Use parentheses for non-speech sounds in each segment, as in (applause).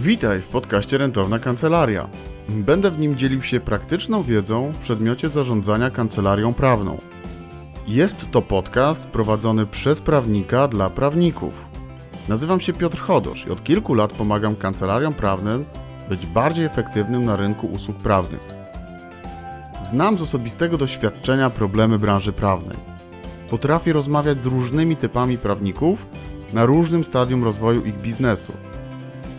Witaj w podcaście Rentowna Kancelaria. Będę w nim dzielił się praktyczną wiedzą w przedmiocie zarządzania kancelarią prawną. Jest to podcast prowadzony przez prawnika dla prawników. Nazywam się Piotr Chodosz i od kilku lat pomagam kancelariom prawnym być bardziej efektywnym na rynku usług prawnych. Znam z osobistego doświadczenia problemy branży prawnej. Potrafię rozmawiać z różnymi typami prawników na różnym stadium rozwoju ich biznesu.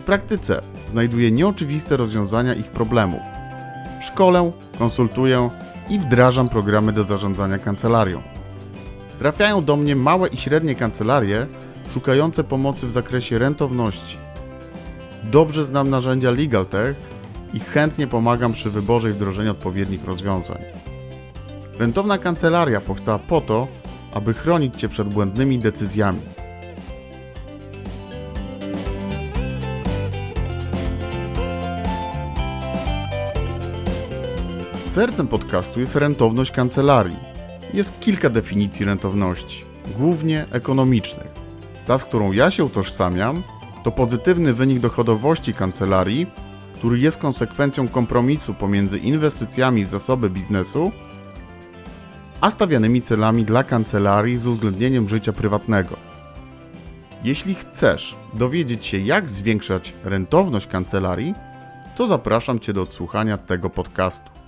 W praktyce znajduję nieoczywiste rozwiązania ich problemów. Szkolę, konsultuję i wdrażam programy do zarządzania kancelarią. Trafiają do mnie małe i średnie kancelarie szukające pomocy w zakresie rentowności. Dobrze znam narzędzia LegalTech i chętnie pomagam przy wyborze i wdrożeniu odpowiednich rozwiązań. Rentowna kancelaria powstała po to, aby chronić Cię przed błędnymi decyzjami. Sercem podcastu jest rentowność kancelarii. Jest kilka definicji rentowności, głównie ekonomicznych. Ta, z którą ja się utożsamiam, to pozytywny wynik dochodowości kancelarii, który jest konsekwencją kompromisu pomiędzy inwestycjami w zasoby biznesu a stawianymi celami dla kancelarii z uwzględnieniem życia prywatnego. Jeśli chcesz dowiedzieć się, jak zwiększać rentowność kancelarii, to zapraszam Cię do odsłuchania tego podcastu.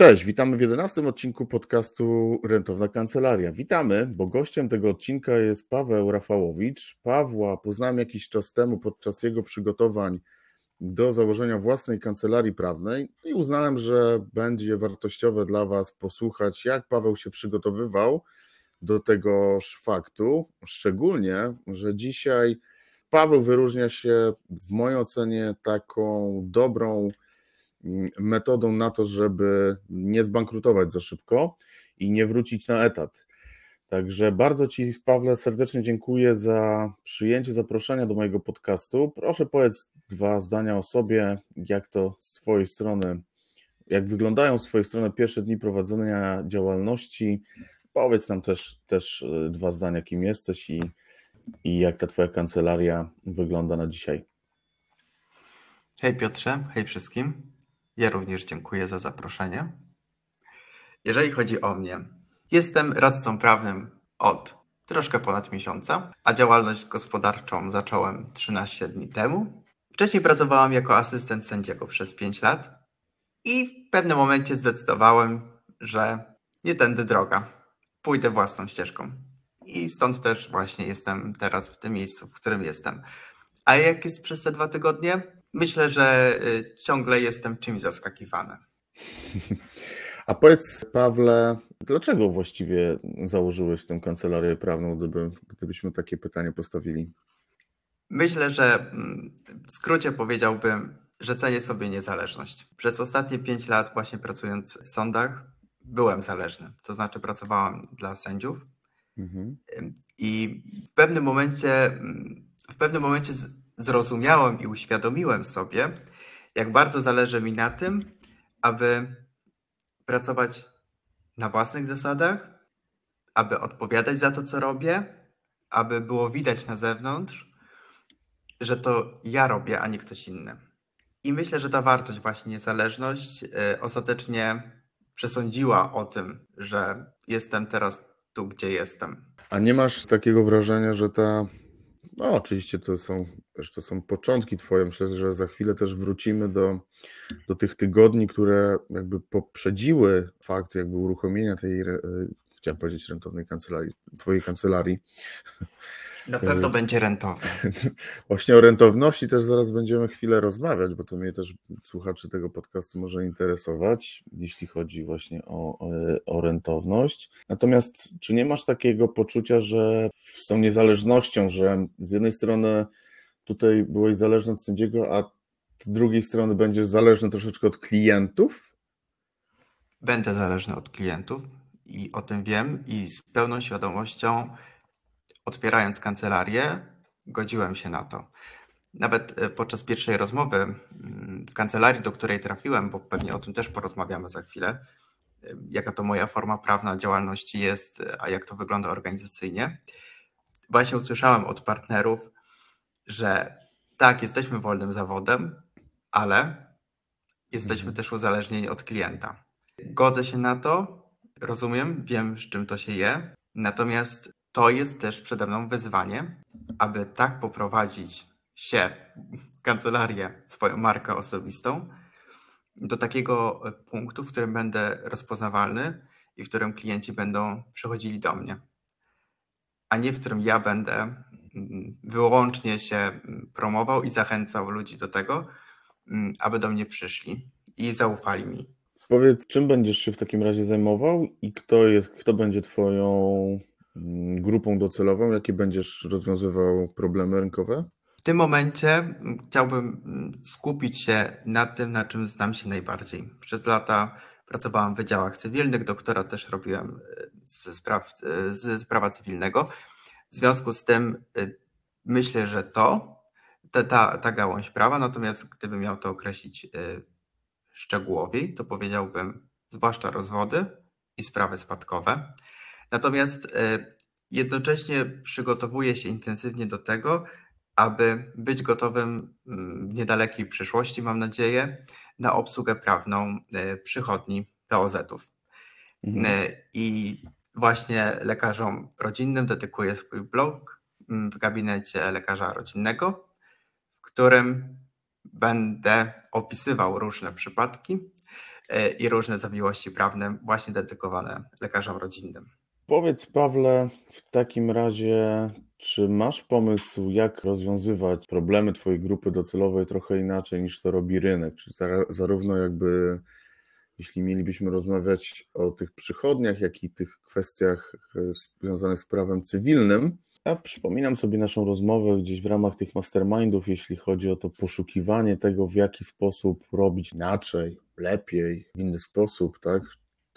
Cześć, witamy w 11 odcinku podcastu Rentowna Kancelaria. Witamy, bo gościem tego odcinka jest Paweł Rafałowicz. Pawła poznałem jakiś czas temu podczas jego przygotowań do założenia własnej kancelarii prawnej i uznałem, że będzie wartościowe dla Was posłuchać, jak Paweł się przygotowywał do tegoż faktu. Szczególnie, że dzisiaj Paweł wyróżnia się w mojej ocenie taką dobrą metodą na to, żeby nie zbankrutować za szybko i nie wrócić na etat. Także bardzo Ci, Pawle, serdecznie dziękuję za przyjęcie zaproszenia do mojego podcastu. Proszę powiedz dwa zdania o sobie, jak to z Twojej strony, jak wyglądają z Twojej strony pierwsze dni prowadzenia działalności. Powiedz nam też, też e, dwa zdania, kim jesteś i, i jak ta Twoja kancelaria wygląda na dzisiaj. Hej Piotrze, hej wszystkim. Ja również dziękuję za zaproszenie. Jeżeli chodzi o mnie, jestem radcą prawnym od troszkę ponad miesiąca, a działalność gospodarczą zacząłem 13 dni temu. Wcześniej pracowałam jako asystent sędziego przez 5 lat i w pewnym momencie zdecydowałem, że nie tędy droga. Pójdę własną ścieżką. I stąd też właśnie jestem teraz w tym miejscu, w którym jestem. A jak jest przez te dwa tygodnie? Myślę, że y, ciągle jestem czymś zaskakiwany. (laughs) A powiedz, Pawle, dlaczego właściwie założyłeś tę kancelarię prawną, gdyby, gdybyśmy takie pytanie postawili? Myślę, że mm, w skrócie powiedziałbym, że cenię sobie niezależność. Przez ostatnie pięć lat, właśnie pracując w sądach, byłem zależny. To znaczy, pracowałam dla sędziów. Mhm. I w pewnym momencie, mm, w pewnym momencie zrozumiałem i uświadomiłem sobie, jak bardzo zależy mi na tym, aby pracować na własnych zasadach, aby odpowiadać za to, co robię, aby było widać na zewnątrz, że to ja robię, a nie ktoś inny. I myślę, że ta wartość, właśnie niezależność, yy, ostatecznie przesądziła o tym, że jestem teraz tu, gdzie jestem. A nie masz takiego wrażenia, że ta no, oczywiście to są, też to są początki Twoje. Myślę, że za chwilę też wrócimy do, do tych tygodni, które jakby poprzedziły fakt jakby uruchomienia tej, chciałem powiedzieć rentownej kancelarii, Twojej kancelarii. (laughs) Na pewno będzie rentowne. (laughs) Właśnie o rentowności też zaraz będziemy chwilę rozmawiać, bo to mnie też słuchaczy tego podcastu może interesować, jeśli chodzi właśnie o, o rentowność. Natomiast czy nie masz takiego poczucia, że z tą niezależnością, że z jednej strony tutaj byłeś zależny od sędziego, a z drugiej strony będziesz zależny troszeczkę od klientów? Będę zależny od klientów i o tym wiem i z pełną świadomością otwierając kancelarię, godziłem się na to. Nawet e, podczas pierwszej rozmowy mm, w kancelarii, do której trafiłem, bo pewnie o tym też porozmawiamy za chwilę, e, jaka to moja forma prawna działalności jest, a jak to wygląda organizacyjnie, właśnie usłyszałem od partnerów, że tak, jesteśmy wolnym zawodem, ale jesteśmy Mhm. też uzależnieni od klienta. Godzę się na to, rozumiem, wiem, z czym to się je, natomiast to jest też przede mną wyzwanie, aby tak poprowadzić się, (laughs) kancelarię, swoją markę osobistą, do takiego punktu, w którym będę rozpoznawalny i w którym klienci będą przychodzili do mnie, a nie w którym ja będę wyłącznie się promował i zachęcał ludzi do tego, aby do mnie przyszli i zaufali mi. Powiedz, czym będziesz się w takim razie zajmował i kto jest, kto będzie twoją grupą docelową? Jakie będziesz rozwiązywał problemy rynkowe? W tym momencie mm, chciałbym mm, skupić się na tym, na czym znam się najbardziej. Przez lata pracowałem w wydziałach cywilnych, doktora też robiłem e, ze, spraw, e, prawa cywilnego. W związku z tym e, myślę, że to, ta, ta, ta gałąź prawa, natomiast gdybym miał to określić szczegółowiej, to powiedziałbym zwłaszcza rozwody i sprawy spadkowe. Natomiast jednocześnie przygotowuję się intensywnie do tego, aby być gotowym mm, w niedalekiej przyszłości, mam nadzieję, na obsługę prawną e, przychodni POZ-ów. Mhm. E, I właśnie lekarzom rodzinnym dedykuję swój blog mm, w gabinecie lekarza rodzinnego, w którym będę opisywał różne przypadki e, i różne zawiłości prawne właśnie dedykowane lekarzom rodzinnym. Powiedz, Pawle, w takim razie, czy masz pomysł, jak rozwiązywać problemy Twojej grupy docelowej trochę inaczej niż to robi rynek? Czy zarówno jakby, jeśli mielibyśmy rozmawiać o tych przychodniach, jak i tych kwestiach e, związanych z prawem cywilnym, ja przypominam sobie naszą rozmowę gdzieś w ramach tych mastermindów, jeśli chodzi o to poszukiwanie tego, w jaki sposób robić inaczej, lepiej, w inny sposób, tak?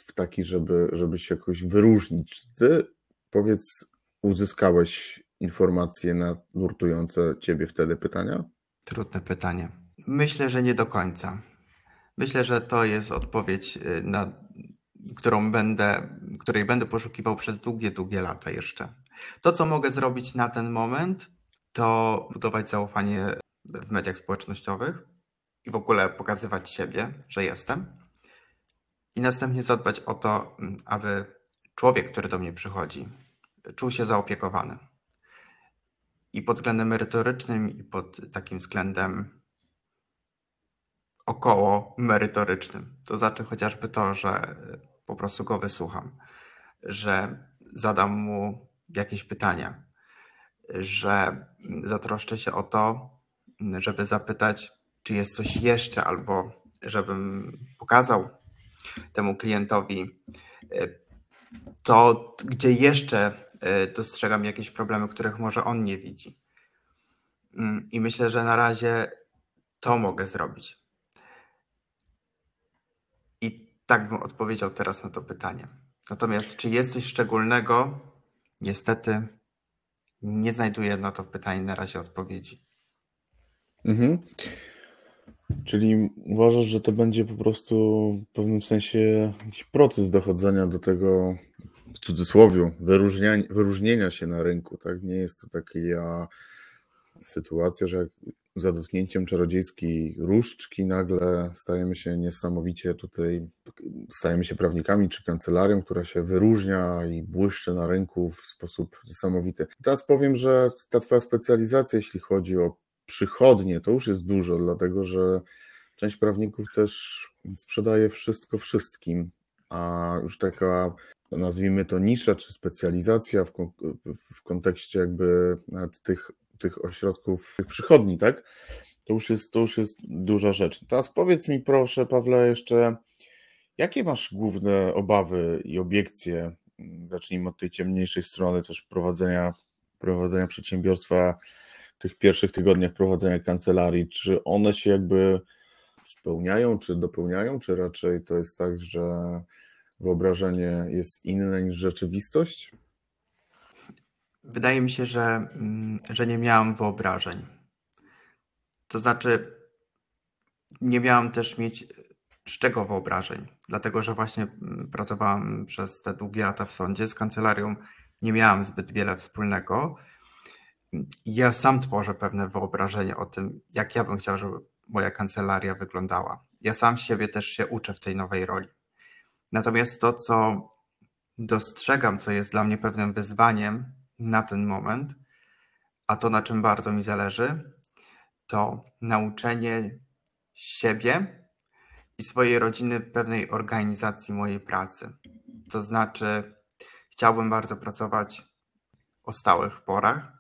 W taki, żeby, żeby się jakoś wyróżnić. Czy ty, powiedz, uzyskałeś informacje na nurtujące ciebie wtedy pytania? Trudne pytanie. Myślę, że nie do końca. Myślę, że to jest odpowiedź, y, na którą będę, której będę poszukiwał przez długie, długie lata jeszcze. To, co mogę zrobić na ten moment, to budować zaufanie w mediach społecznościowych i w ogóle pokazywać siebie, że jestem. I następnie zadbać o to, aby człowiek, który do mnie przychodzi, czuł się zaopiekowany. I pod względem merytorycznym, i pod takim względem około merytorycznym. To znaczy chociażby to, że po prostu go wysłucham, że zadam mu jakieś pytania, że zatroszczę się o to, żeby zapytać, czy jest coś jeszcze, albo żebym pokazał temu klientowi e, to, gdzie jeszcze e, dostrzegam jakieś problemy, których może on nie widzi. Mm, I myślę, że na razie to mogę zrobić. I tak bym odpowiedział teraz na to pytanie. Natomiast, czy jest coś szczególnego, Niestety nie znajduję na to pytanie na razie odpowiedzi. Mhm. Czyli uważasz, że to będzie po prostu w pewnym sensie jakiś proces dochodzenia do tego, w cudzysłowie, wyróżnienia, wyróżnienia się na rynku, tak? Nie jest to taka sytuacja, że za dotknięciem czarodziejskiej różdżki nagle stajemy się niesamowicie tutaj, stajemy się prawnikami czy kancelarią, która się wyróżnia i błyszczy na rynku w sposób niesamowity. Teraz powiem, że ta twoja specjalizacja, jeśli chodzi o przychodnie, to już jest dużo, dlatego że część prawników też sprzedaje wszystko wszystkim, a już taka nazwijmy to nisza czy specjalizacja w, w kontekście jakby tych tych ośrodków, tych przychodni, tak? To już jest, to już jest duża rzecz. Teraz powiedz mi proszę, Pawle, jeszcze jakie masz główne obawy i obiekcje? Zacznijmy od tej ciemniejszej strony też prowadzenia, prowadzenia przedsiębiorstwa tych pierwszych tygodniach prowadzenia kancelarii. Czy one się jakby spełniają, czy dopełniają, czy raczej to jest tak, że wyobrażenie jest inne niż rzeczywistość? Wydaje mi się, że, mm, że nie miałam wyobrażeń. To znaczy, nie miałam też mieć z czego wyobrażeń, dlatego że właśnie mm, pracowałam przez te długie lata w sądzie z kancelarią, nie miałam zbyt wiele wspólnego ja sam tworzę pewne wyobrażenie o tym, jak ja bym chciał, żeby moja kancelaria wyglądała. Ja sam siebie też się uczę w tej nowej roli. Natomiast to, co dostrzegam, co jest dla mnie pewnym wyzwaniem na ten moment, a to na czym bardzo mi zależy, to nauczenie siebie i swojej rodziny pewnej organizacji mojej pracy. To znaczy, chciałbym bardzo pracować o stałych porach,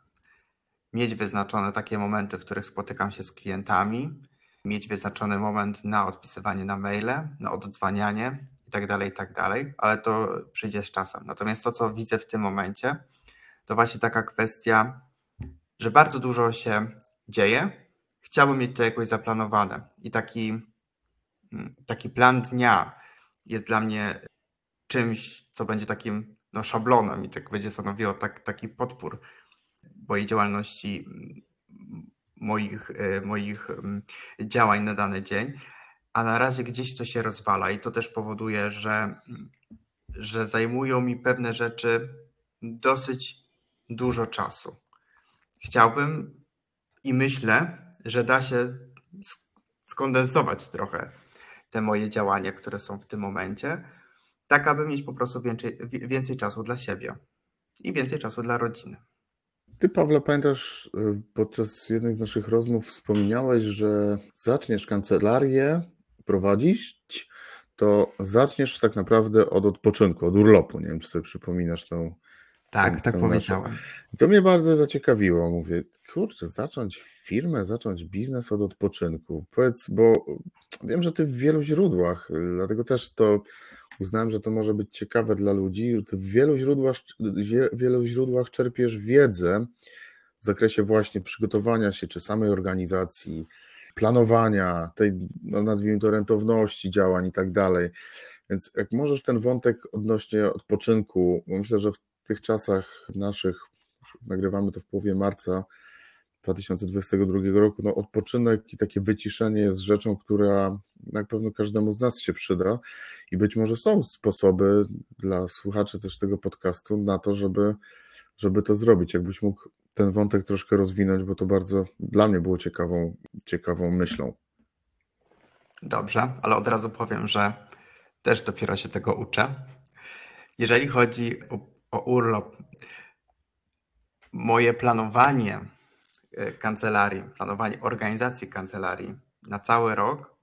mieć wyznaczone takie momenty, w których spotykam się z klientami, mieć wyznaczony moment na odpisywanie na maile, na oddzwanianie itd., tak itd., tak ale to przyjdzie z czasem. Natomiast to, co widzę w tym momencie, to właśnie taka kwestia, że bardzo dużo się dzieje. Chciałbym mieć to jakoś zaplanowane i taki, mm, taki plan dnia jest dla mnie czymś, co będzie takim no, szablonem i tak będzie stanowiło tak, taki podpór mojej działalności, moich, e, moich mm, działań na dany dzień, a na razie gdzieś to się rozwala i to też powoduje, że, że zajmują mi pewne rzeczy dosyć dużo czasu. Chciałbym i myślę, że da się skondensować trochę te moje działania, które są w tym momencie, tak aby mieć po prostu więcej, więcej czasu dla siebie i więcej czasu dla rodziny. Ty, Pawle, pamiętasz, y, podczas jednej z naszych rozmów wspomniałeś, że zaczniesz kancelarię prowadzić, to zaczniesz tak naprawdę od odpoczynku, od urlopu. Nie wiem, czy sobie przypominasz tą. Tak, tak powiedziałem. To mnie bardzo zaciekawiło. Mówię, kurczę, zacząć firmę, zacząć biznes od odpoczynku. Powiedz, bo wiem, że ty w wielu źródłach, dlatego też to uznałem, że to może być ciekawe dla ludzi. Ty w wielu źródłach, w wielu źródłach czerpiesz wiedzę w zakresie właśnie przygotowania się, czy samej organizacji, planowania, tej, no nazwijmy to, rentowności działań i tak dalej. Więc jak możesz ten wątek odnośnie odpoczynku, myślę, że w tych czasach naszych, nagrywamy to w połowie marca 2022 roku, no odpoczynek i takie wyciszenie jest rzeczą, która na pewno każdemu z nas się przyda i być może są sposoby dla słuchaczy też tego podcastu na to, żeby, żeby to zrobić. Jakbyś mógł ten wątek troszkę rozwinąć, bo to bardzo dla mnie było ciekawą, ciekawą myślą. Dobrze, ale od razu powiem, że też dopiero się tego uczę. Jeżeli chodzi o, o urlop, moje planowanie kancelarii, planowanie organizacji kancelarii na cały rok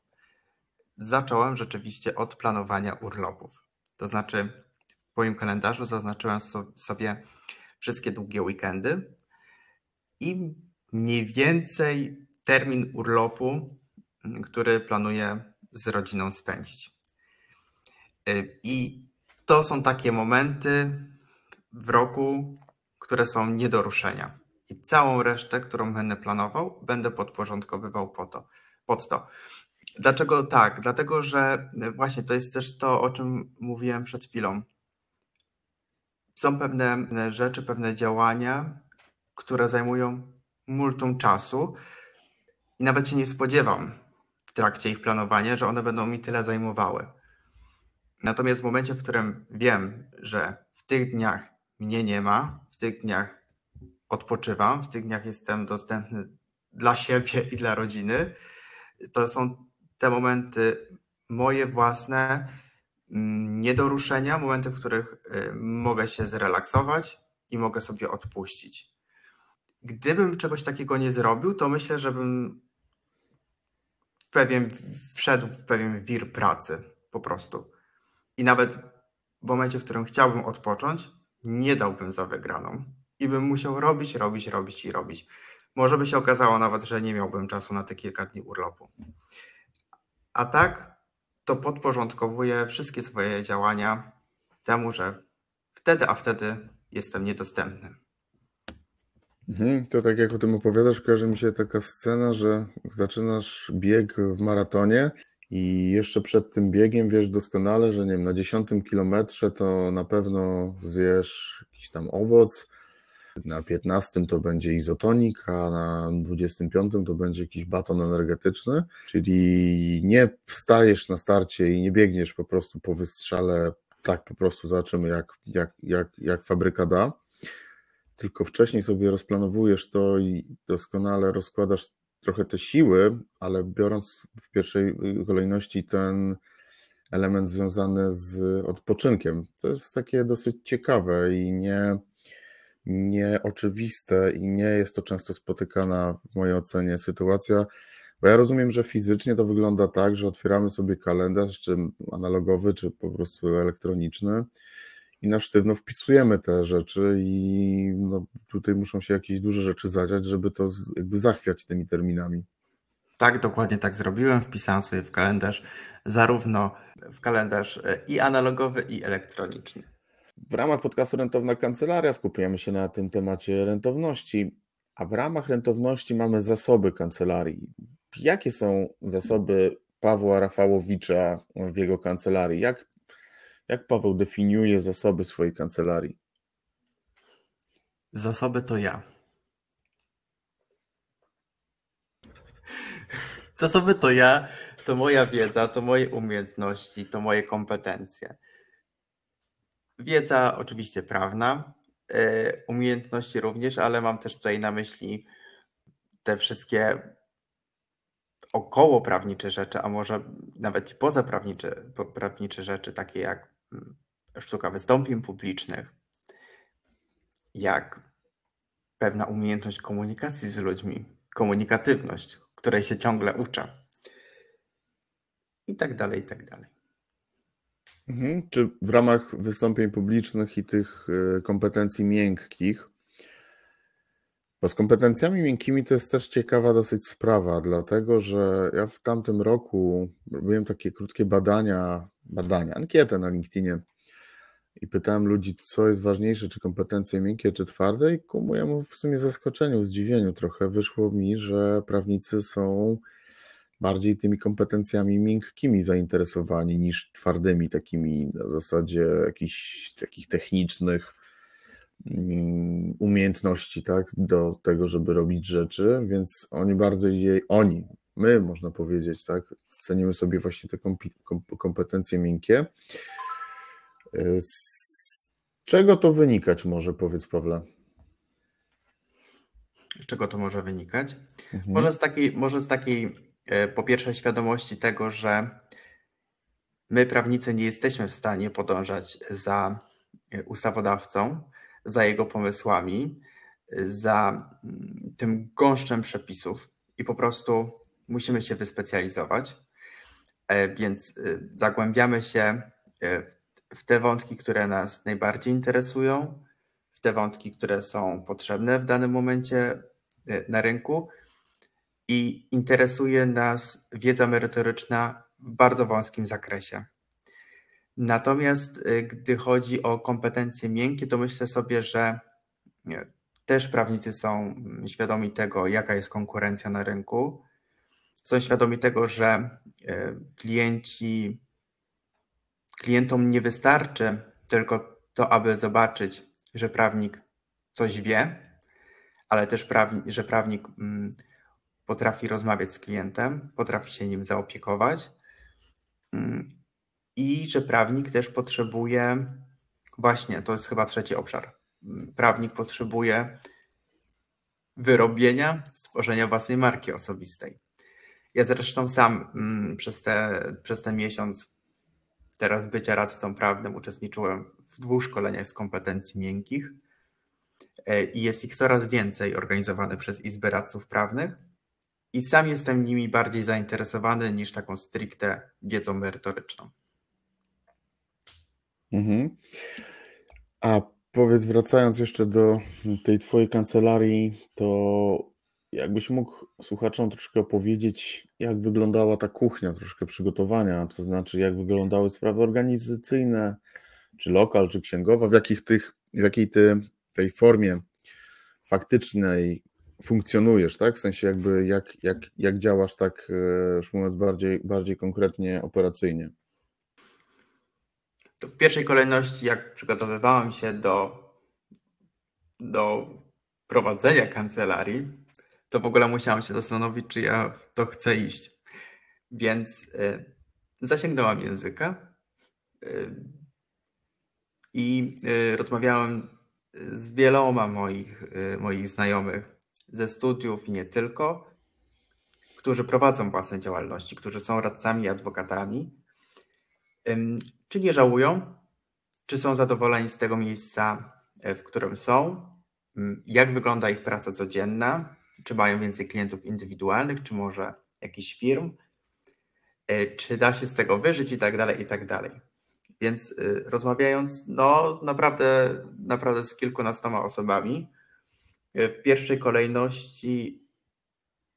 zacząłem rzeczywiście od planowania urlopów. To znaczy, w moim kalendarzu zaznaczyłem sobie wszystkie długie weekendy, i mniej więcej termin urlopu, który planuję z rodziną spędzić. Y, I to są takie momenty w roku, które są nie do ruszenia. I całą resztę, którą będę planował, będę podporządkowywał po to, pod to. Dlaczego tak? Dlatego, że właśnie to jest też to, o czym mówiłem przed chwilą. Są pewne rzeczy, pewne działania, które zajmują multum czasu i nawet się nie spodziewam w trakcie ich planowania, że one będą mi tyle zajmowały. Natomiast w momencie, w którym wiem, że w tych dniach mnie nie ma, w tych dniach odpoczywam, w tych dniach jestem dostępny dla siebie i dla rodziny, to są te momenty moje własne, mm, nie momenty, w których y, mogę się zrelaksować i mogę sobie odpuścić gdybym czegoś takiego nie zrobił, to myślę, że bym pewien, wszedł w pewien wir pracy po prostu. I nawet w momencie, w którym chciałbym odpocząć, nie dałbym za wygraną. I bym musiał robić, robić, robić i robić. Może by się okazało nawet, że nie miałbym czasu na te kilka dni urlopu. A tak, to podporządkowuję wszystkie swoje działania temu, że wtedy, a wtedy jestem niedostępny. Mhm, to tak jak o tym opowiadasz, kojarzy mi się taka scena, że zaczynasz bieg w maratonie i jeszcze przed tym biegiem wiesz doskonale, że nie wiem, na dziesiątym kilometrze to na pewno zjesz jakiś tam owoc, na 15 to będzie izotonik, a na 25 to będzie jakiś baton energetyczny, czyli nie wstajesz na starcie i nie biegniesz po prostu po wystrzale, tak po prostu zobaczymy jak, jak, jak, jak fabryka da, tylko wcześniej sobie rozplanowujesz to i doskonale rozkładasz trochę te siły, ale biorąc w pierwszej kolejności ten element związany z odpoczynkiem. To jest takie dosyć ciekawe i nie, nieoczywiste i nie jest to często spotykana w mojej ocenie sytuacja, bo ja rozumiem, że fizycznie to wygląda tak, że otwieramy sobie kalendarz, czy analogowy, czy po prostu elektroniczny i na sztywno wpisujemy te rzeczy i no, tutaj muszą się jakieś duże rzeczy zadziać, żeby to jakby zachwiać tymi terminami. Tak, dokładnie tak zrobiłem. Wpisałem sobie w kalendarz zarówno w kalendarz e, i analogowy, i elektroniczny. W ramach podcastu Rentowna Kancelaria skupujemy się na tym temacie rentowności, a w ramach rentowności mamy zasoby kancelarii. Jakie są zasoby Pawła Rafałowicza w jego kancelarii? Jak, jak Paweł definiuje zasoby swojej kancelarii? Zasoby to ja. Zasoby to ja, to moja wiedza, to moje umiejętności, to moje kompetencje. Wiedza oczywiście prawna, e, umiejętności również, ale mam też tutaj na myśli te wszystkie około prawnicze rzeczy, a może nawet i pozaprawnicze prawnicze rzeczy, takie jak mm, sztuka wystąpień publicznych, jak pewna umiejętność komunikacji z ludźmi, komunikatywność, której się ciągle uczę. I tak dalej, i tak dalej. Mhm. Czy w ramach wystąpień publicznych i tych e, kompetencji miękkich, bo z kompetencjami miękkimi to jest też ciekawa dosyć sprawa, dlatego że ja w tamtym roku robiłem takie krótkie badania, badania, ankietę na LinkedInie i pytałem ludzi, co jest ważniejsze, czy kompetencje miękkie, czy twarde, i ku mojemu w sumie zaskoczeniu, zdziwieniu trochę wyszło mi, że prawnicy są bardziej tymi kompetencjami miękkimi zainteresowani niż twardymi, takimi na zasadzie jakichś takich technicznych mm, umiejętności, tak, do tego, żeby robić rzeczy, więc oni bardziej jej, oni, my można powiedzieć, tak, cenimy sobie właśnie te kompetencje miękkie. Z czego to wynikać może, powiedz Pawle? Z czego to może wynikać? Mhm. Może z takiej, może z takiej po pierwsze świadomości tego, że my prawnicy nie jesteśmy w stanie podążać za e, ustawodawcą, za jego pomysłami, za tym gąszczem przepisów i po prostu musimy się wyspecjalizować. E, więc zagłębiamy się w te wątki, które nas najbardziej interesują, w te wątki, które są potrzebne w danym momencie e, na rynku i interesuje nas wiedza merytoryczna w bardzo wąskim zakresie. Natomiast e, gdy chodzi o kompetencje miękkie, to myślę sobie, że też prawnicy są świadomi tego, jaka jest konkurencja na rynku. Są świadomi tego, że e, klienci Klientom nie wystarczy tylko to, aby zobaczyć, że prawnik coś wie, ale też, że prawnik mm, potrafi rozmawiać z klientem, potrafi się nim zaopiekować. Mm, i że prawnik też potrzebuje, właśnie to jest chyba trzeci obszar, mm, prawnik potrzebuje wyrobienia, stworzenia własnej marki osobistej. Ja zresztą sam przez, te, przez ten miesiąc Teraz bycia radcą prawnym uczestniczyłem w dwóch szkoleniach z kompetencji miękkich e, i jest ich coraz więcej organizowanych przez Izby Radców Prawnych i sam jestem nimi bardziej zainteresowany niż taką stricte wiedzą merytoryczną. Mhm. A powiedz, wracając jeszcze do tej Twojej kancelarii, to Jakbyś mógł słuchaczom troszkę opowiedzieć, jak wyglądała ta kuchnia, troszkę przygotowania, to znaczy jak wyglądały sprawy organizacyjne, czy lokal, czy księgowa, w, jakich tych, w jakiej ty tej formie faktycznej funkcjonujesz, tak? W sensie jakby jak, jak, jak działasz tak, e, już mówiąc bardziej, bardziej konkretnie, operacyjnie. To w pierwszej kolejności, jak przygotowywałem się do, do prowadzenia kancelarii, to w ogóle musiałam się zastanowić, czy ja w to chcę iść. Więc y, zasięgnąłem języka y, i y, rozmawiałem z wieloma moich, moich znajomych ze studiów i nie tylko, którzy prowadzą własne działalności, którzy są radcami i adwokatami, czy nie żałują, czy są zadowoleni z tego miejsca, e, w którym są, jak wygląda ich praca codzienna, czy mają więcej klientów indywidualnych, czy może jakichś firm, e, czy da się z tego wyżyć i tak dalej, i tak dalej. Więc y, rozmawiając, no naprawdę, naprawdę z kilkunastoma osobami, w pierwszej kolejności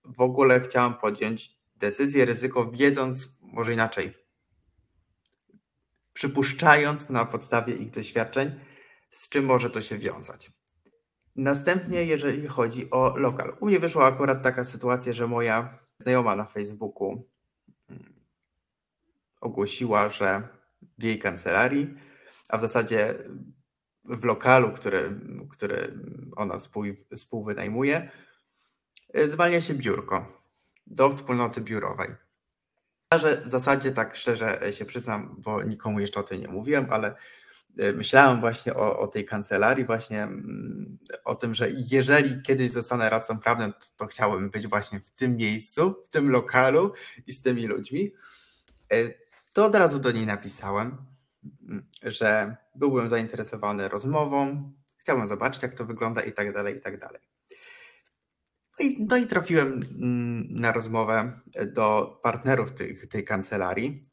w ogóle chciałem podjąć decyzję, ryzyko, wiedząc może inaczej, przypuszczając na podstawie ich doświadczeń, z czym może to się wiązać. Następnie, jeżeli chodzi o lokal. U mnie wyszła akurat taka sytuacja, że moja znajoma na Facebooku mm, ogłosiła, że w jej kancelarii, a w zasadzie w lokalu, który, który ona współ, współwynajmuje, zwalnia się biurko do wspólnoty biurowej. Że w zasadzie tak szczerze się przyznam, bo nikomu jeszcze o tym nie mówiłem, ale e, myślałem właśnie o, o tej kancelarii, właśnie mm, o tym, że jeżeli kiedyś zostanę radcą prawnym, to, to chciałbym być właśnie w tym miejscu, w tym lokalu i z tymi ludźmi. E, to od razu do niej napisałem, że byłbym zainteresowany rozmową, chciałbym zobaczyć, jak to wygląda i tak dalej, i tak dalej. No i, no i trafiłem mm, na rozmowę do partnerów tej, kancelarii.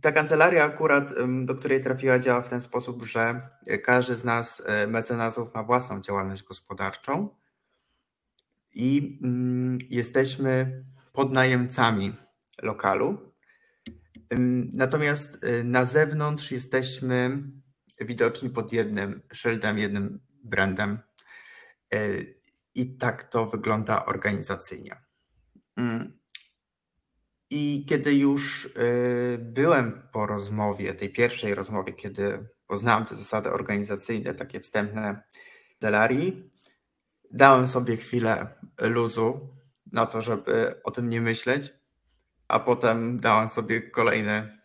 Ta kancelaria akurat, do której trafiła, działa w ten sposób, że każdy z nas, e, mecenasów, ma własną działalność gospodarczą i mm, jesteśmy podnajemcami lokalu. Natomiast y, na zewnątrz jesteśmy widoczni pod jednym szyldem, jednym brandem. Y, I tak to wygląda organizacyjnie. Mm. I kiedy już y, byłem po rozmowie, tej pierwszej rozmowie, kiedy poznałem te zasady organizacyjne, takie wstępne Delarii, dałem sobie chwilę luzu na to, żeby o tym nie myśleć a potem dałem sobie kolejny,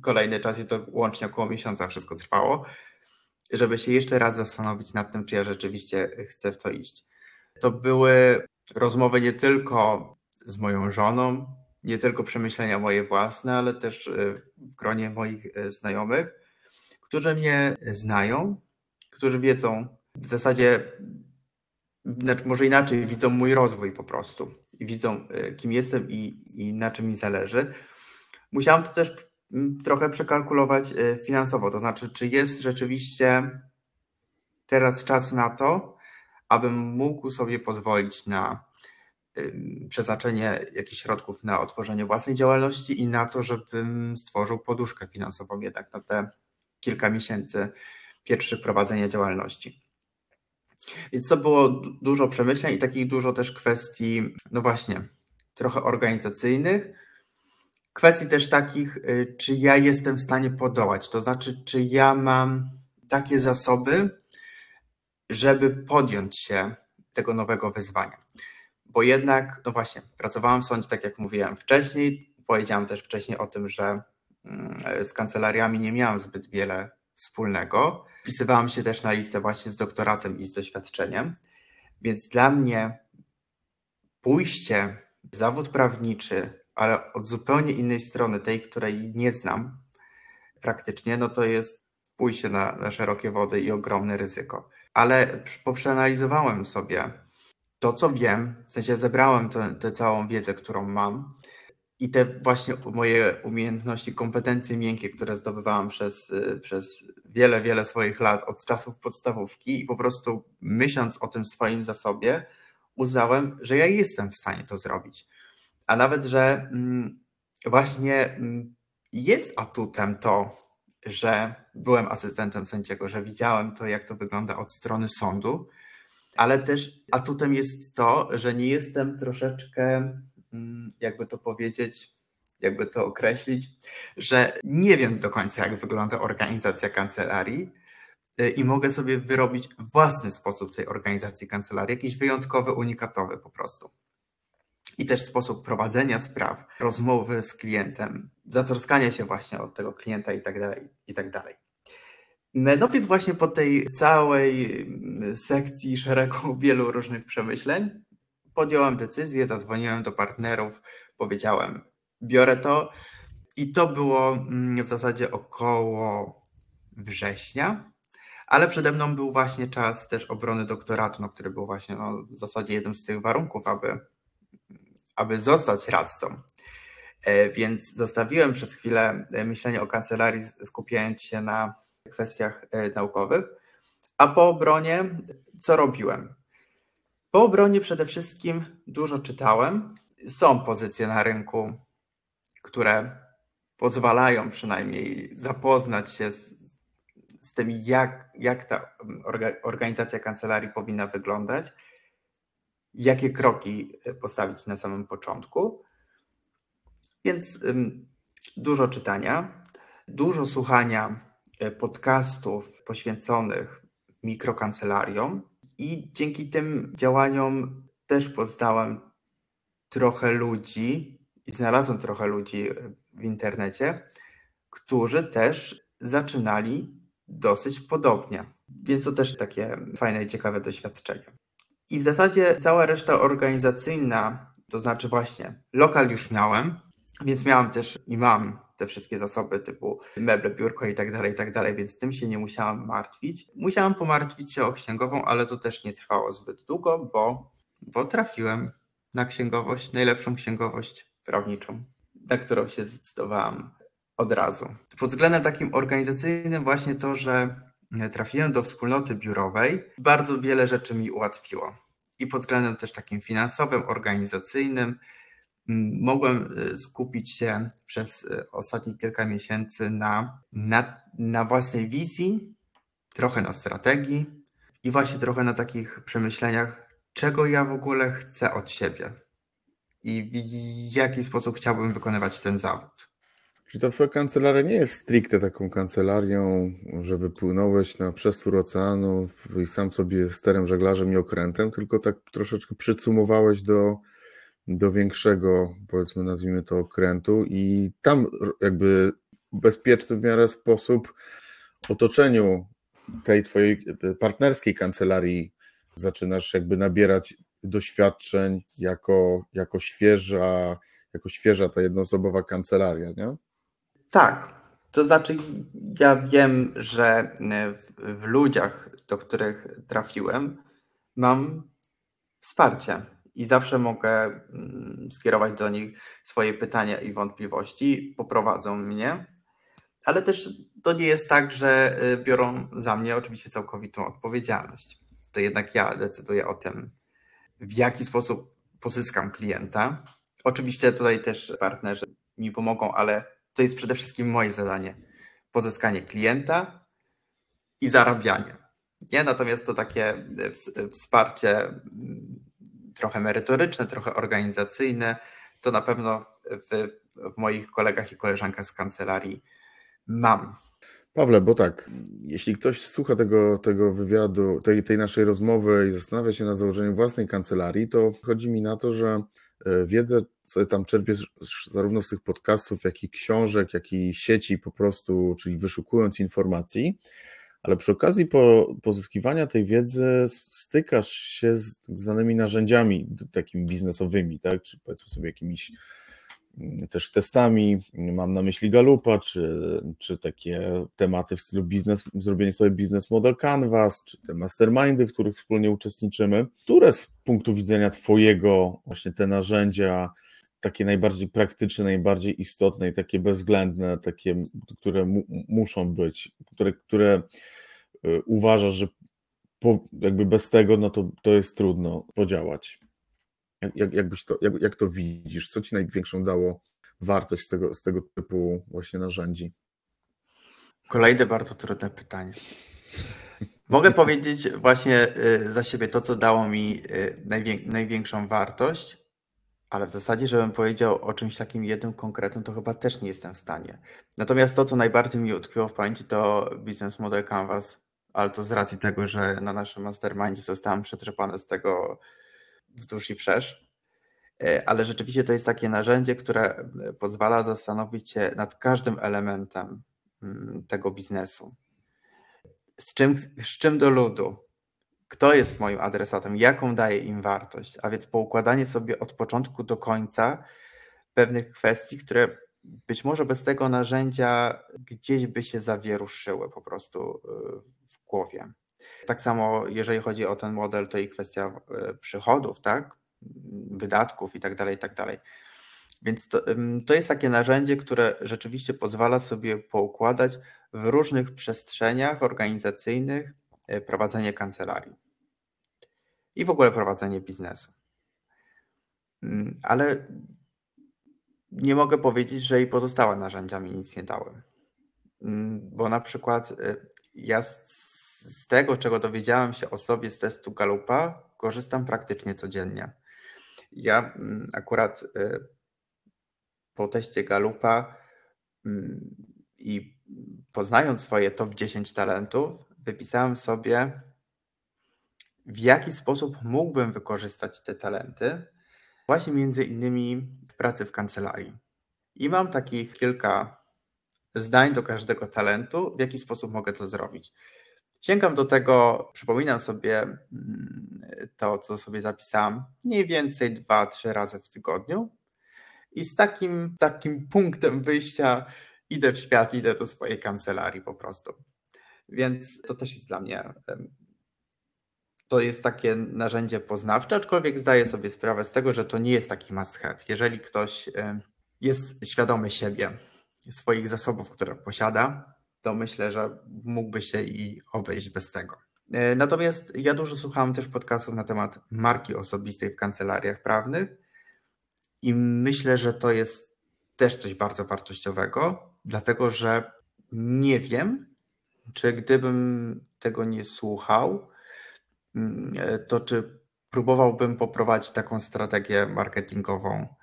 kolejny czas i to łącznie około miesiąca wszystko trwało, żeby się jeszcze raz zastanowić nad tym, czy ja rzeczywiście chcę w to iść. To były rozmowy nie tylko z moją żoną, nie tylko przemyślenia moje własne, ale też e, w gronie moich e, znajomych, którzy mnie znają, którzy wiedzą w zasadzie, znaczy może inaczej, widzą mój rozwój po prostu widzą, e, kim jestem i, i na czym mi zależy. Musiałam to też mm, trochę przekalkulować e, finansowo, to znaczy, czy jest rzeczywiście teraz czas na to, abym mógł sobie pozwolić na przeznaczenie jakichś środków na otworzenie własnej działalności i na to, żebym stworzył poduszkę finansową jednak na te kilka miesięcy pierwszych prowadzenia działalności. Więc to było dużo przemyśleń i takich dużo też kwestii, no właśnie, trochę organizacyjnych. Kwestii też takich, y, czy ja jestem w stanie podołać, to znaczy, czy ja mam takie zasoby, żeby podjąć się tego nowego wyzwania. Bo jednak, no właśnie, pracowałam w sądzie, tak jak mówiłem wcześniej. Powiedziałam też wcześniej o tym, że mm, z kancelariami nie miałam zbyt wiele wspólnego. Wpisywałam się też na listę właśnie z doktoratem i z doświadczeniem, więc dla mnie pójście w zawód prawniczy, ale od zupełnie innej strony, tej, której nie znam praktycznie, no to jest pójście na, na szerokie wody i ogromne ryzyko. Ale poprzeanalizowałem sobie to, co wiem, w sensie zebrałem tę całą wiedzę, którą mam i te właśnie moje umiejętności, kompetencje miękkie, które zdobywałam przez, y, przez wiele, wiele swoich lat od czasów podstawówki i po prostu myśląc o tym swoim zasobie, uznałem, że ja jestem w stanie to zrobić. A nawet, że mm, właśnie mm, jest atutem to, że byłem asystentem sędziego, że widziałem to, jak to wygląda od strony sądu, ale też atutem jest to, że nie jestem troszeczkę jakby to powiedzieć, jakby to określić, że nie wiem do końca, jak wygląda organizacja kancelarii y, i mogę sobie wyrobić własny sposób tej organizacji kancelarii, jakiś wyjątkowy, unikatowy po prostu. I też sposób prowadzenia spraw, rozmowy z klientem, zatroskania się właśnie od tego klienta i tak dalej, i tak dalej. No więc właśnie po tej całej sekcji szeregu (laughs) wielu różnych przemyśleń podjąłem decyzję, zadzwoniłem do partnerów, powiedziałem, biorę to i to było mm, w zasadzie około września, ale przede mną był właśnie czas też obrony doktoratu, no, który był właśnie no, w zasadzie jednym z tych warunków, aby, aby zostać radcą. E, więc zostawiłem przez chwilę e, myślenie o kancelarii, skupiając się na kwestiach e, naukowych. A po obronie, co robiłem? Po obronie przede wszystkim dużo czytałem. Są pozycje na rynku, które pozwalają przynajmniej zapoznać się z, z tym, jak, jak ta organizacja kancelarii powinna wyglądać, jakie kroki postawić na samym początku. Więc dużo czytania, dużo słuchania podcastów poświęconych mikrokancelariom i dzięki tym działaniom też poznałem trochę ludzi i znalazłem trochę ludzi e, w internecie, którzy też zaczynali dosyć podobnie. Więc to też takie fajne i ciekawe doświadczenie. I w zasadzie cała reszta organizacyjna, to znaczy właśnie lokal już miałem, więc miałam też i mam te wszystkie zasoby typu meble, biurko i tak dalej, i tak dalej, więc tym się nie musiałam martwić. Musiałam pomartwić się o księgową, ale to też nie trwało zbyt długo, bo, bo trafiłem na księgowość, najlepszą księgowość prawniczą, na którą się zdecydowałam od razu. Pod względem takim organizacyjnym właśnie to, że trafiłem do wspólnoty biurowej, bardzo wiele rzeczy mi ułatwiło. I pod względem też takim finansowym, organizacyjnym, mogłem y, skupić się przez y, ostatnie kilka miesięcy na, na, na własnej wizji, trochę na strategii i właśnie trochę na takich przemyśleniach, czego ja w ogóle chcę od siebie i w jaki sposób chciałbym wykonywać ten zawód. Czy ta twoja kancelaria nie jest stricte taką kancelarią, że wypłynąłeś na przestwór oceanu i sam sobie sterem, żeglarzem i okrętem, tylko tak troszeczkę przycumowałeś do do większego, powiedzmy, nazwijmy to okrętu i tam jakby bezpieczny w miarę sposób otoczeniu tej twojej partnerskiej kancelarii zaczynasz jakby nabierać doświadczeń jako, jako świeża, jako świeża ta jednoosobowa kancelaria, nie? Tak. To znaczy, ja wiem, że w, w ludziach, do których trafiłem, mam wsparcie i zawsze mogę mm, skierować do nich swoje pytania i wątpliwości, poprowadzą mnie, ale też to nie jest tak, że y, biorą za mnie oczywiście całkowitą odpowiedzialność. To jednak ja decyduję o tym, w jaki sposób pozyskam klienta. Oczywiście tutaj też partnerzy mi pomogą, ale to jest przede wszystkim moje zadanie. Pozyskanie klienta i zarabianie. Nie? Natomiast to takie y, wsparcie mm, trochę merytoryczne, trochę organizacyjne, to na pewno w, w moich kolegach i koleżankach z kancelarii mam. Pawle, bo tak, jeśli ktoś słucha tego, tego wywiadu, tej, tej naszej rozmowy i zastanawia się nad założeniem własnej kancelarii, to chodzi mi na to, że e, wiedzę, co tam czerpię zarówno z tych podcastów, jak i książek, jak i sieci po prostu, czyli wyszukując informacji, ale przy okazji po, pozyskiwania tej wiedzy stykasz się z tak zwanymi narzędziami takimi biznesowymi, tak? czy powiedzmy sobie jakimiś mm, też testami, mam na myśli Galupa, czy, czy takie tematy w stylu biznes, zrobienie sobie biznes model canvas, czy te mastermindy, w których wspólnie uczestniczymy, które z punktu widzenia Twojego właśnie te narzędzia, takie najbardziej praktyczne, najbardziej istotne i takie bezwzględne, takie, które mu, muszą być, które, które y, uważasz, że po, jakby bez tego, no to, to jest trudno podziałać. Jak, jakbyś to, jak, jak to widzisz? Co ci największą dało wartość z tego, z tego typu właśnie narzędzi? Kolejne bardzo trudne pytanie. Mogę powiedzieć właśnie y, za siebie to, co dało mi y, największą wartość, ale w zasadzie, żebym powiedział o czymś takim jednym konkretnym, to chyba też nie jestem w stanie. Natomiast to, co najbardziej mi utkwiło w pamięci, to Business Model Canvas ale to z racji tego, że na naszym mastermindzie zostałem przetrzepany z tego wzdłuż i wszerz. E, ale rzeczywiście to jest takie narzędzie, które e, pozwala zastanowić się nad każdym elementem mm, tego biznesu. z czym, z czym do ludu, kto jest moim adresatem, jaką daję im wartość, a więc poukładanie sobie od początku do końca pewnych kwestii, które być może bez tego narzędzia gdzieś by się zawieruszyły po prostu y, w głowie. Tak samo jeżeli chodzi o ten model, to i kwestia y, przychodów, tak? wydatków i tak dalej, i tak dalej. Więc to, to jest takie narzędzie, które rzeczywiście pozwala sobie poukładać w różnych przestrzeniach organizacyjnych y, prowadzenie kancelarii i w ogóle prowadzenie biznesu. Mm, ale nie mogę powiedzieć, że i pozostałe narzędzia mi nic nie dały. Mm, bo na przykład y, ja z tego, czego dowiedziałem się o sobie z testu Galupa, korzystam praktycznie codziennie. Ja mm, akurat y, po teście Galupa i poznając swoje top 10 talentów, wypisałem sobie, w jaki sposób mógłbym wykorzystać te talenty, właśnie między innymi w pracy w kancelarii. I mam takich kilka zdań do każdego talentu, w jaki sposób mogę to zrobić. Sięgam do tego, przypominam sobie mm, to, co sobie zapisałem, mniej więcej dwa, trzy razy w tygodniu. I z takim, takim punktem wyjścia idę w świat, idę do swojej kancelarii po prostu. Więc to też jest dla mnie to jest takie narzędzie poznawcze, aczkolwiek zdaję sobie sprawę z tego, że to nie jest taki must have. Jeżeli ktoś jest świadomy siebie, swoich zasobów, które posiada, to myślę, że mógłby się i obejść bez tego. E, natomiast ja dużo słuchałem też podcastów na temat marki osobistej w kancelariach prawnych i myślę, że to jest też coś bardzo wartościowego, dlatego że nie wiem, czy gdybym tego nie słuchał, to czy próbowałbym poprowadzić taką strategię marketingową,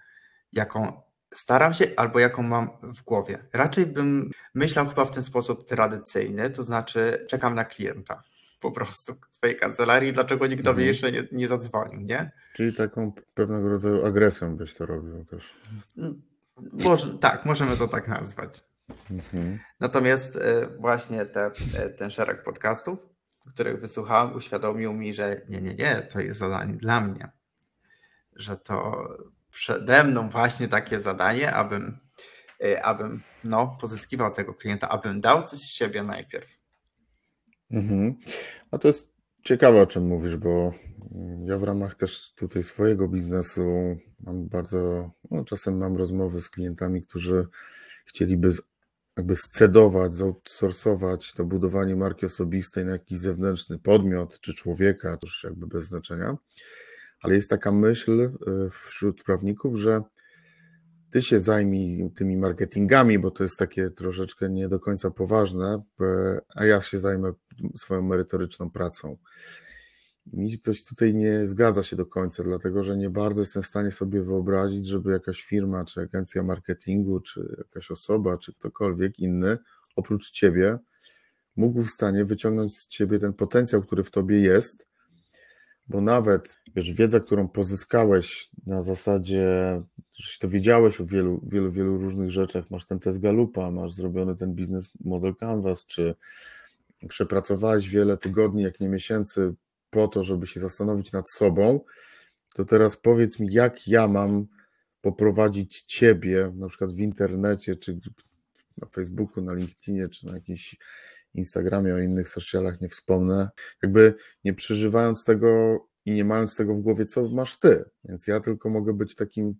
jaką staram się albo jaką mam w głowie. Raczej bym myślał chyba w ten sposób tradycyjny, to znaczy czekam na klienta po prostu w swojej kancelarii, dlaczego nikt do mnie mhm. jeszcze nie, nie zadzwonił, nie? Czyli taką pewnego rodzaju agresją byś to robił też. Mm, może, tak, możemy to tak nazwać. Mhm. Natomiast e, właśnie te, e, ten szereg podcastów których wysłuchałem, uświadomił mi, że nie, nie, nie, to jest zadanie dla mnie. Że to przede mną właśnie takie zadanie, abym, y, abym no, pozyskiwał tego klienta, abym dał coś z siebie najpierw. Mhm. A to jest ciekawe, o czym mówisz, bo ja w ramach też tutaj swojego biznesu mam bardzo, no, czasem mam rozmowy z klientami, którzy chcieliby jakby scedować, zoutsourcować to budowanie marki osobistej na jakiś zewnętrzny podmiot czy człowieka, to już jakby bez znaczenia. Ale jest taka myśl e, wśród prawników, że ty się zajmij tymi marketingami, bo to jest takie troszeczkę nie do końca poważne, e, a ja się zajmę swoją merytoryczną pracą. Mi ktoś tutaj nie zgadza się do końca, dlatego że nie bardzo jestem w stanie sobie wyobrazić, żeby jakaś firma, czy agencja marketingu, czy jakaś osoba, czy ktokolwiek inny, oprócz ciebie, mógł w stanie wyciągnąć z ciebie ten potencjał, który w tobie jest, bo nawet wiesz, wiedza, którą pozyskałeś na zasadzie, że się dowiedziałeś o wielu, wielu, wielu różnych rzeczach, masz ten test Galupa, masz zrobiony ten biznes model Canvas, czy przepracowałeś wiele tygodni, jak nie miesięcy po to, żeby się zastanowić nad sobą, to teraz powiedz mi, jak ja mam poprowadzić Ciebie, na przykład w internecie, czy na Facebooku, na LinkedInie, czy na jakimś Instagramie, o innych socialach nie wspomnę, jakby nie przeżywając tego i nie mając tego w głowie, co masz Ty. Więc ja tylko mogę być takim,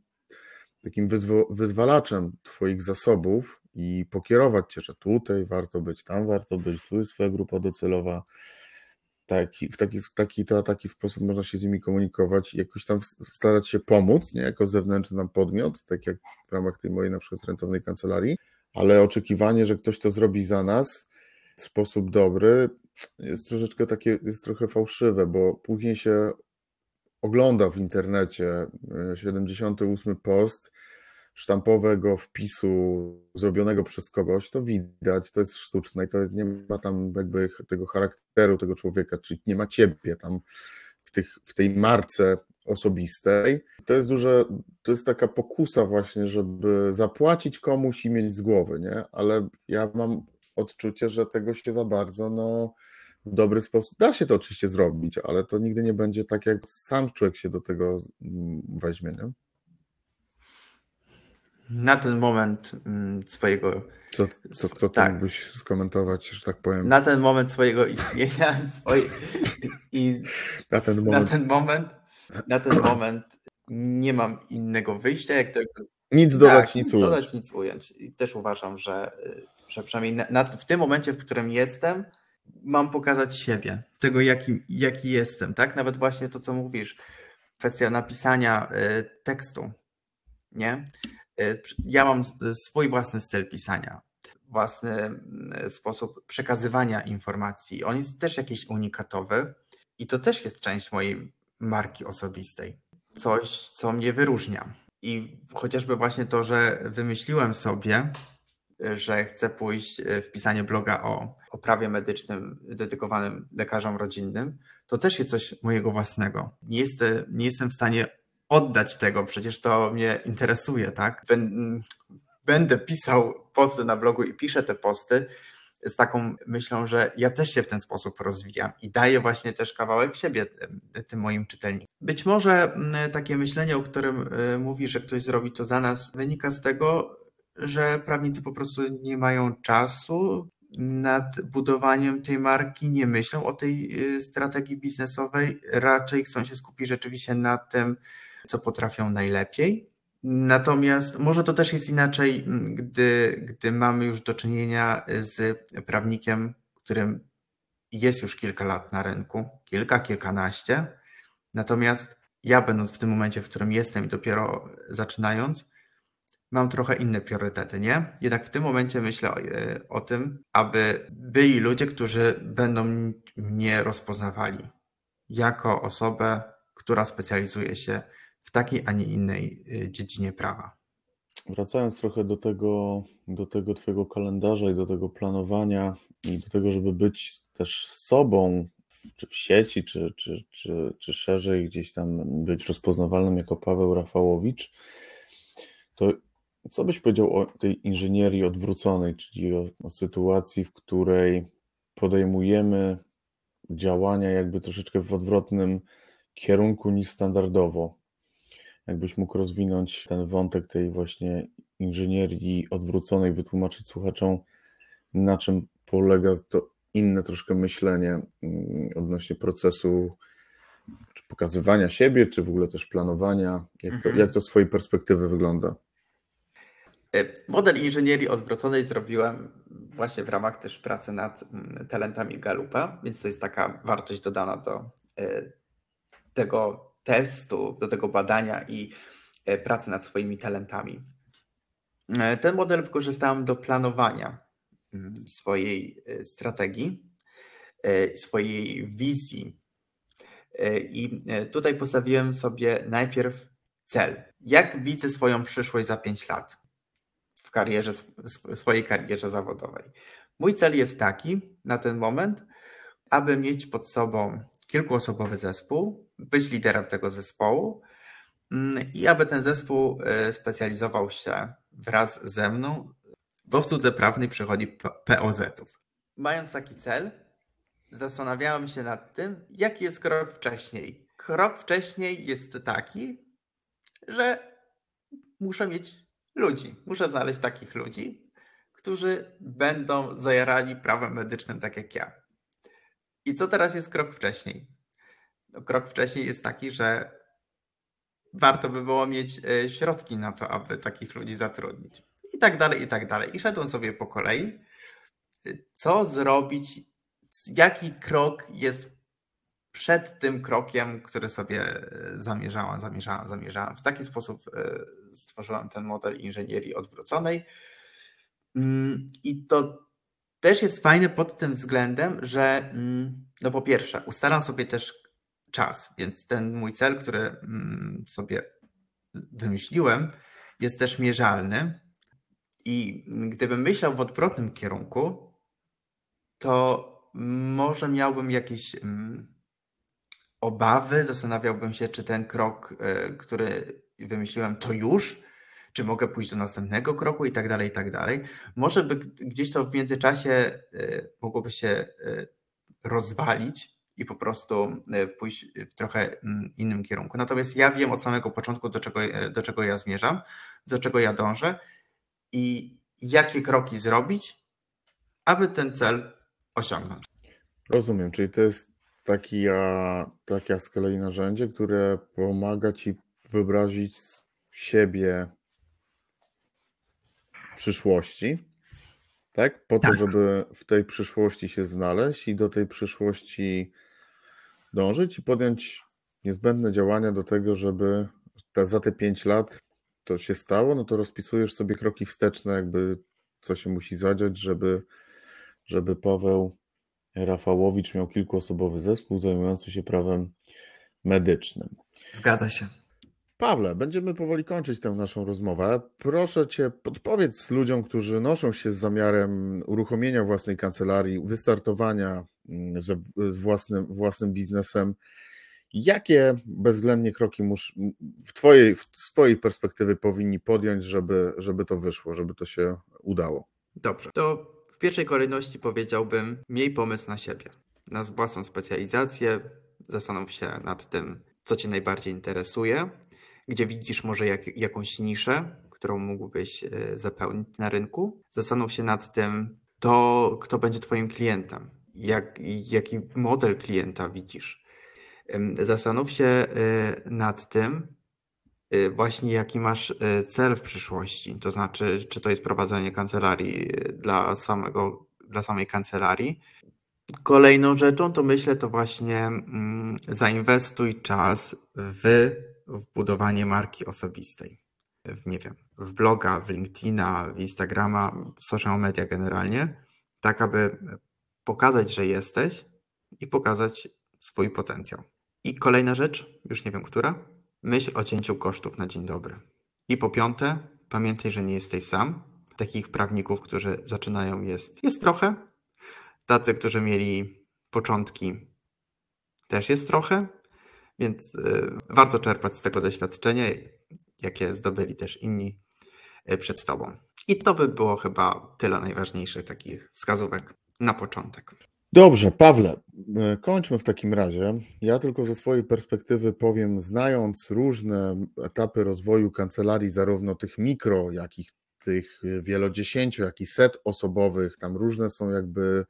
takim wyzwalaczem Twoich zasobów i pokierować Cię, że tutaj warto być, tam warto być, tu jest Twoja grupa docelowa, taki, w taki, taki, to, taki sposób można się z nimi komunikować jakoś tam starać się pomóc, nie? Jako zewnętrzny nam podmiot, tak jak w ramach tej mojej na przykład rentownej kancelarii, ale oczekiwanie, że ktoś to zrobi za nas w sposób dobry jest troszeczkę takie, jest trochę fałszywe, bo później się ogląda w internecie 78 e, post sztampowego wpisu zrobionego przez kogoś, to widać, to jest sztuczne i to jest, nie ma tam jakby tego charakteru tego człowieka, czyli nie ma ciebie tam w, tych, w tej marce osobistej. To jest duże, to jest taka pokusa właśnie, żeby zapłacić komuś i mieć z głowy, nie? Ale ja mam odczucie, że tego się za bardzo, no w dobry sposób. Da się to oczywiście zrobić, ale to nigdy nie będzie tak, jak sam człowiek się do tego weźmie. Nie? Na ten moment mm, swojego. Co, co, co ty tak. mógłbyś skomentować, że tak powiem? Na ten moment swojego istnienia (laughs) swoje, i na ten moment. Na ten moment, na ten moment nie mam innego wyjścia, jak tylko. Nic dodać, tak, nic ująć. dodać, nic ująć. I też uważam, że, że przynajmniej na, na, w tym momencie, w którym jestem, mam pokazać siebie, tego jaki, jaki jestem, tak? Nawet właśnie to, co mówisz, kwestia napisania y, tekstu, nie? Y, ja mam swój własny styl pisania, własny sposób przekazywania informacji. On jest też jakiś unikatowy i to też jest część mojej marki osobistej. Coś, co mnie wyróżnia. I chociażby właśnie to, że wymyśliłem sobie, że chcę pójść e, w pisanie bloga o, o prawie medycznym dedykowanym lekarzom rodzinnym, to też jest coś mojego własnego. Nie jestem, nie jestem w stanie oddać tego, przecież to mnie interesuje, tak? Będę pisał posty na blogu i piszę te posty z taką myślą, że ja też się w ten sposób rozwijam i daję właśnie też kawałek siebie tym moim czytelnikom. Być może takie myślenie, o którym e, mówi, że ktoś zrobi to za nas, wynika z tego, że prawnicy po prostu nie mają czasu nad budowaniem tej marki, nie myślą o tej y, strategii biznesowej, raczej chcą się skupić rzeczywiście na tym, co potrafią najlepiej. Natomiast może to też jest inaczej, gdy, gdy mamy już do czynienia z prawnikiem, którym jest już kilka lat na rynku, kilka, kilkanaście. Natomiast ja, będąc w tym momencie, w którym jestem i dopiero zaczynając, mam trochę inne priorytety, nie? Jednak w tym momencie myślę o, e, o tym, aby byli ludzie, którzy będą mnie rozpoznawali jako osobę, która specjalizuje się w takiej, a nie innej e, dziedzinie prawa. Wracając trochę do tego, do tego Twojego kalendarza i do tego planowania i do tego, żeby być też sobą, czy w sieci, czy, czy, czy, czy szerzej gdzieś tam być rozpoznawalnym jako Paweł Rafałowicz, to co byś powiedział o tej inżynierii odwróconej, czyli o, o sytuacji, w której podejmujemy działania jakby troszeczkę w odwrotnym kierunku niż standardowo? Jakbyś mógł rozwinąć ten wątek tej właśnie inżynierii odwróconej, wytłumaczyć słuchaczom, na czym polega to inne troszkę myślenie mm, odnośnie procesu czy pokazywania siebie, czy w ogóle też planowania. Jak to, mhm. jak to z Twojej perspektywy wygląda? E, model inżynierii odwróconej zrobiłem właśnie w ramach też pracy nad mm, talentami Galupa, więc to jest taka wartość dodana do e, tego testu, do tego badania i e, pracy nad swoimi talentami. Ten model wykorzystałem do planowania mm, swojej strategii, swojej wizji. I tutaj postawiłem sobie najpierw cel. Jak widzę swoją przyszłość za 5 lat? w karierze, swojej karierze zawodowej. Mój cel jest taki na ten moment, aby mieć pod sobą kilkuosobowy zespół, być liderem tego zespołu mm, i aby ten zespół e, specjalizował się wraz ze mną w obsłudze prawnej przychodzi POZ-ów. Mając taki cel, zastanawiałem się nad tym, jaki jest krok wcześniej. Krok wcześniej jest taki, że muszę mieć ludzi. Muszę znaleźć takich ludzi, którzy będą zajarani prawem medycznym tak jak ja. I co teraz jest krok wcześniej? No, krok wcześniej jest taki, że warto by było mieć e, środki na to, aby takich ludzi zatrudnić. I tak dalej, i tak dalej. I szedłem sobie po kolei. Co zrobić? Jaki krok jest przed tym krokiem, który sobie e, zamierzałam, zamierzałam, zamierzałam. W taki sposób e, stworzyłam ten model inżynierii odwróconej. Mm, I to też jest fajne pod tym względem, że mm, no po pierwsze, ustalam sobie też czas, więc ten mój cel, który mm, sobie wymyśliłem, jest też mierzalny. I gdybym myślał w odwrotnym kierunku, to może miałbym jakieś obawy, zastanawiałbym się, czy ten krok, e, który wymyśliłem, to już, czy mogę pójść do następnego kroku i tak dalej, i tak dalej. Może by gdzieś to w międzyczasie e, mogłoby się e, rozwalić i po prostu e, pójść w trochę mm, innym kierunku. Natomiast ja wiem od samego początku, do czego, e, do czego ja zmierzam, do czego ja dążę i jakie kroki zrobić, aby ten cel osiągnąć. Rozumiem, czyli to jest taki, a, takie z kolei narzędzie, które pomaga ci wyobrazić siebie w przyszłości, tak? Po tak. to, żeby w tej przyszłości się znaleźć i do tej przyszłości dążyć i podjąć niezbędne działania do tego, żeby ta, za te pięć lat to się stało, no to rozpisujesz sobie kroki wsteczne, jakby co się musi zadziać, żeby, żeby Paweł Rafałowicz miał kilkuosobowy zespół zajmujący się prawem medycznym. Zgadza się. Pawle, będziemy powoli kończyć tę naszą rozmowę. Proszę Cię, podpowiedz ludziom, którzy noszą się z zamiarem uruchomienia własnej kancelarii, wystartowania mm, z, własnym, własnym biznesem, jakie bezwzględnie kroki mus, w Twojej, z Twojej perspektywy powinni podjąć, żeby, żeby to wyszło, żeby to się udało? Dobrze, to w pierwszej kolejności powiedziałbym, miej pomysł na siebie, na własną specjalizację, zastanów się nad tym, co Cię najbardziej interesuje gdzie widzisz może jak, jakąś niszę, którą mógłbyś e, zapełnić na rynku. Zastanów się nad tym, to kto będzie Twoim klientem, jak, jaki model klienta widzisz. Zastanów się e, nad tym, e, właśnie jaki masz cel w przyszłości. To znaczy, czy to jest prowadzenie kancelarii dla, samego, dla samej kancelarii. Kolejną rzeczą to myślę, to właśnie mm, zainwestuj czas w w budowanie marki osobistej. W, nie wiem, w bloga, w LinkedIna, w Instagrama, w social media generalnie, tak aby pokazać, że jesteś i pokazać swój potencjał. I kolejna rzecz, już nie wiem która, myśl o cięciu kosztów na dzień dobry. I po piąte, pamiętaj, że nie jesteś sam. Takich prawników, którzy zaczynają jest, jest trochę. Tacy, którzy mieli początki, też jest trochę. Więc y, warto czerpać z tego doświadczenia, jakie zdobyli też inni y, przed Tobą. I to by było chyba tyle najważniejszych takich wskazówek na początek. Dobrze, Pawle, y, kończmy w takim razie. Ja tylko ze swojej perspektywy powiem, znając różne etapy rozwoju kancelarii, zarówno tych mikro, jak i tych wielodziesięciu, jak i set osobowych, tam różne są jakby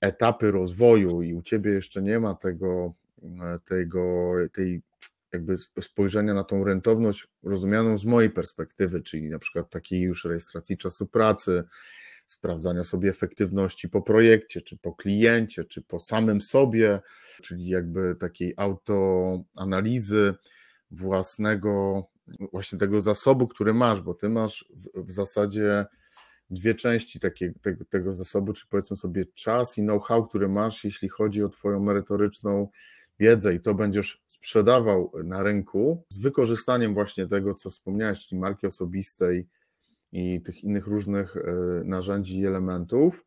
etapy rozwoju i u Ciebie jeszcze nie ma tego tego, tej jakby spojrzenia na tą rentowność rozumianą z mojej perspektywy, czyli na przykład takiej już rejestracji czasu pracy, sprawdzania sobie efektywności po projekcie, czy po kliencie, czy po samym sobie, czyli jakby takiej autoanalizy własnego, właśnie tego zasobu, który masz, bo ty masz w, w zasadzie dwie części takie, tego, tego zasobu, czy powiedzmy sobie czas i know-how, który masz, jeśli chodzi o Twoją merytoryczną wiedzę i to będziesz sprzedawał na rynku z wykorzystaniem właśnie tego, co wspomniałeś, czyli marki osobistej i tych innych różnych e, narzędzi i elementów.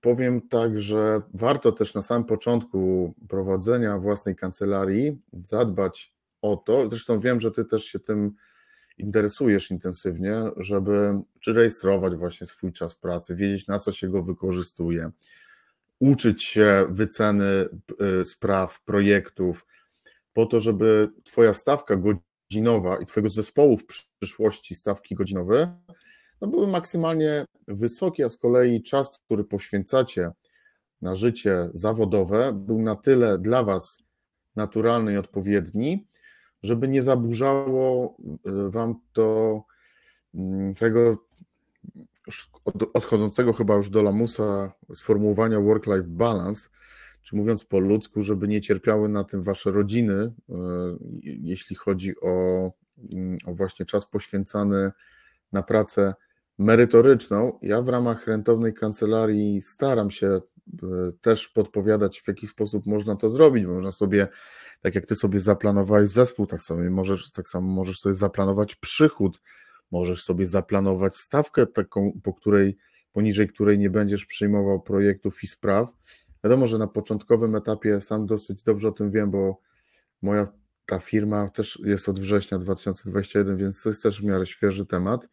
Powiem tak, że warto też na samym początku prowadzenia własnej kancelarii zadbać o to, zresztą wiem, że ty też się tym interesujesz intensywnie, żeby czy rejestrować właśnie swój czas pracy, wiedzieć na co się go wykorzystuje, uczyć się wyceny y, spraw, projektów, po to, żeby Twoja stawka godzinowa i Twojego zespołu w przyszłości stawki godzinowe no były maksymalnie wysokie, a z kolei czas, który poświęcacie na życie zawodowe, był na tyle dla Was naturalny i odpowiedni, żeby nie zaburzało y, Wam to mm, tego odchodzącego chyba już do lamusa sformułowania work-life balance, czy mówiąc po ludzku, żeby nie cierpiały na tym wasze rodziny, e, jeśli chodzi o, mm, o właśnie czas poświęcany na pracę merytoryczną. Ja w ramach rentownej kancelarii staram się e, też podpowiadać, w jaki sposób można to zrobić. Można sobie, tak jak ty sobie zaplanowałeś zespół, tak samo możesz, tak samo możesz sobie zaplanować przychód Możesz sobie zaplanować stawkę taką, po której, poniżej której nie będziesz przyjmował projektów i spraw. Wiadomo, że na początkowym etapie sam dosyć dobrze o tym wiem, bo moja ta firma też jest od września 2021, więc to jest też w miarę świeży temat.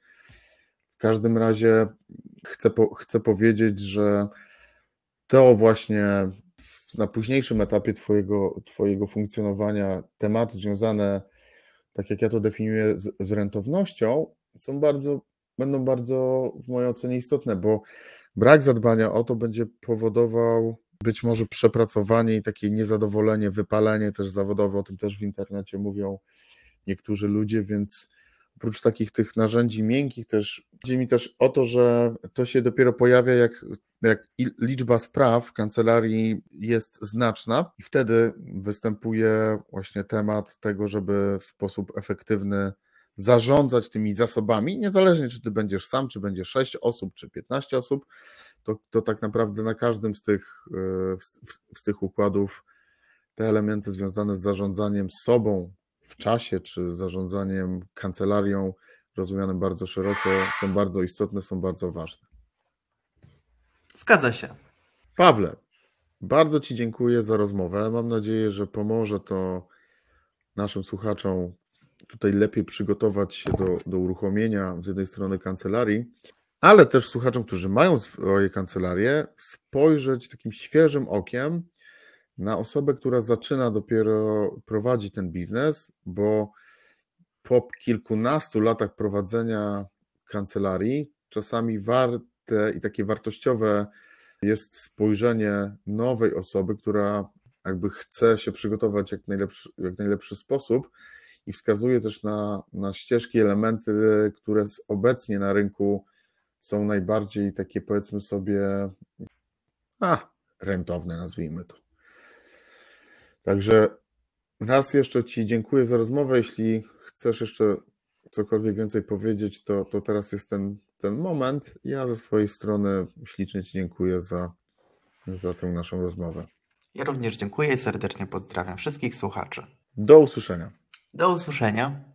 W każdym razie chcę, po, chcę powiedzieć, że to właśnie na późniejszym etapie twojego, twojego funkcjonowania tematy związane, tak jak ja to definiuję, z, z rentownością, są bardzo, będą bardzo w mojej ocenie istotne, bo brak zadbania o to będzie powodował być może przepracowanie i takie niezadowolenie, wypalenie też zawodowe, o tym też w internecie mówią niektórzy ludzie, więc oprócz takich tych narzędzi miękkich też chodzi mi też o to, że to się dopiero pojawia jak, jak liczba spraw w kancelarii jest znaczna. I wtedy występuje właśnie temat tego, żeby w sposób efektywny zarządzać tymi zasobami, niezależnie czy ty będziesz sam, czy będzie 6 osób, czy 15 osób, to, to tak naprawdę na każdym z tych, z, z tych układów te elementy związane z zarządzaniem sobą w czasie, czy zarządzaniem kancelarią, rozumianym bardzo szeroko, są bardzo istotne, są bardzo ważne. Zgadza się. Pawle, bardzo Ci dziękuję za rozmowę. Mam nadzieję, że pomoże to naszym słuchaczom tutaj lepiej przygotować się do, do uruchomienia z jednej strony kancelarii, ale też słuchaczom, którzy mają swoje kancelarie, spojrzeć takim świeżym okiem na osobę, która zaczyna dopiero prowadzić ten biznes, bo po kilkunastu latach prowadzenia kancelarii, czasami warte i takie wartościowe jest spojrzenie nowej osoby, która jakby chce się przygotować jak najlepszy, jak najlepszy sposób i wskazuje też na, na ścieżki, elementy, które obecnie na rynku są najbardziej takie, powiedzmy sobie, a, rentowne, nazwijmy to. Także raz jeszcze Ci dziękuję za rozmowę. Jeśli chcesz jeszcze cokolwiek więcej powiedzieć, to, to teraz jest ten, ten moment. Ja ze swojej strony ślicznie Ci dziękuję za, za tę naszą rozmowę. Ja również dziękuję i serdecznie pozdrawiam wszystkich słuchaczy. Do usłyszenia. Do usłyszenia.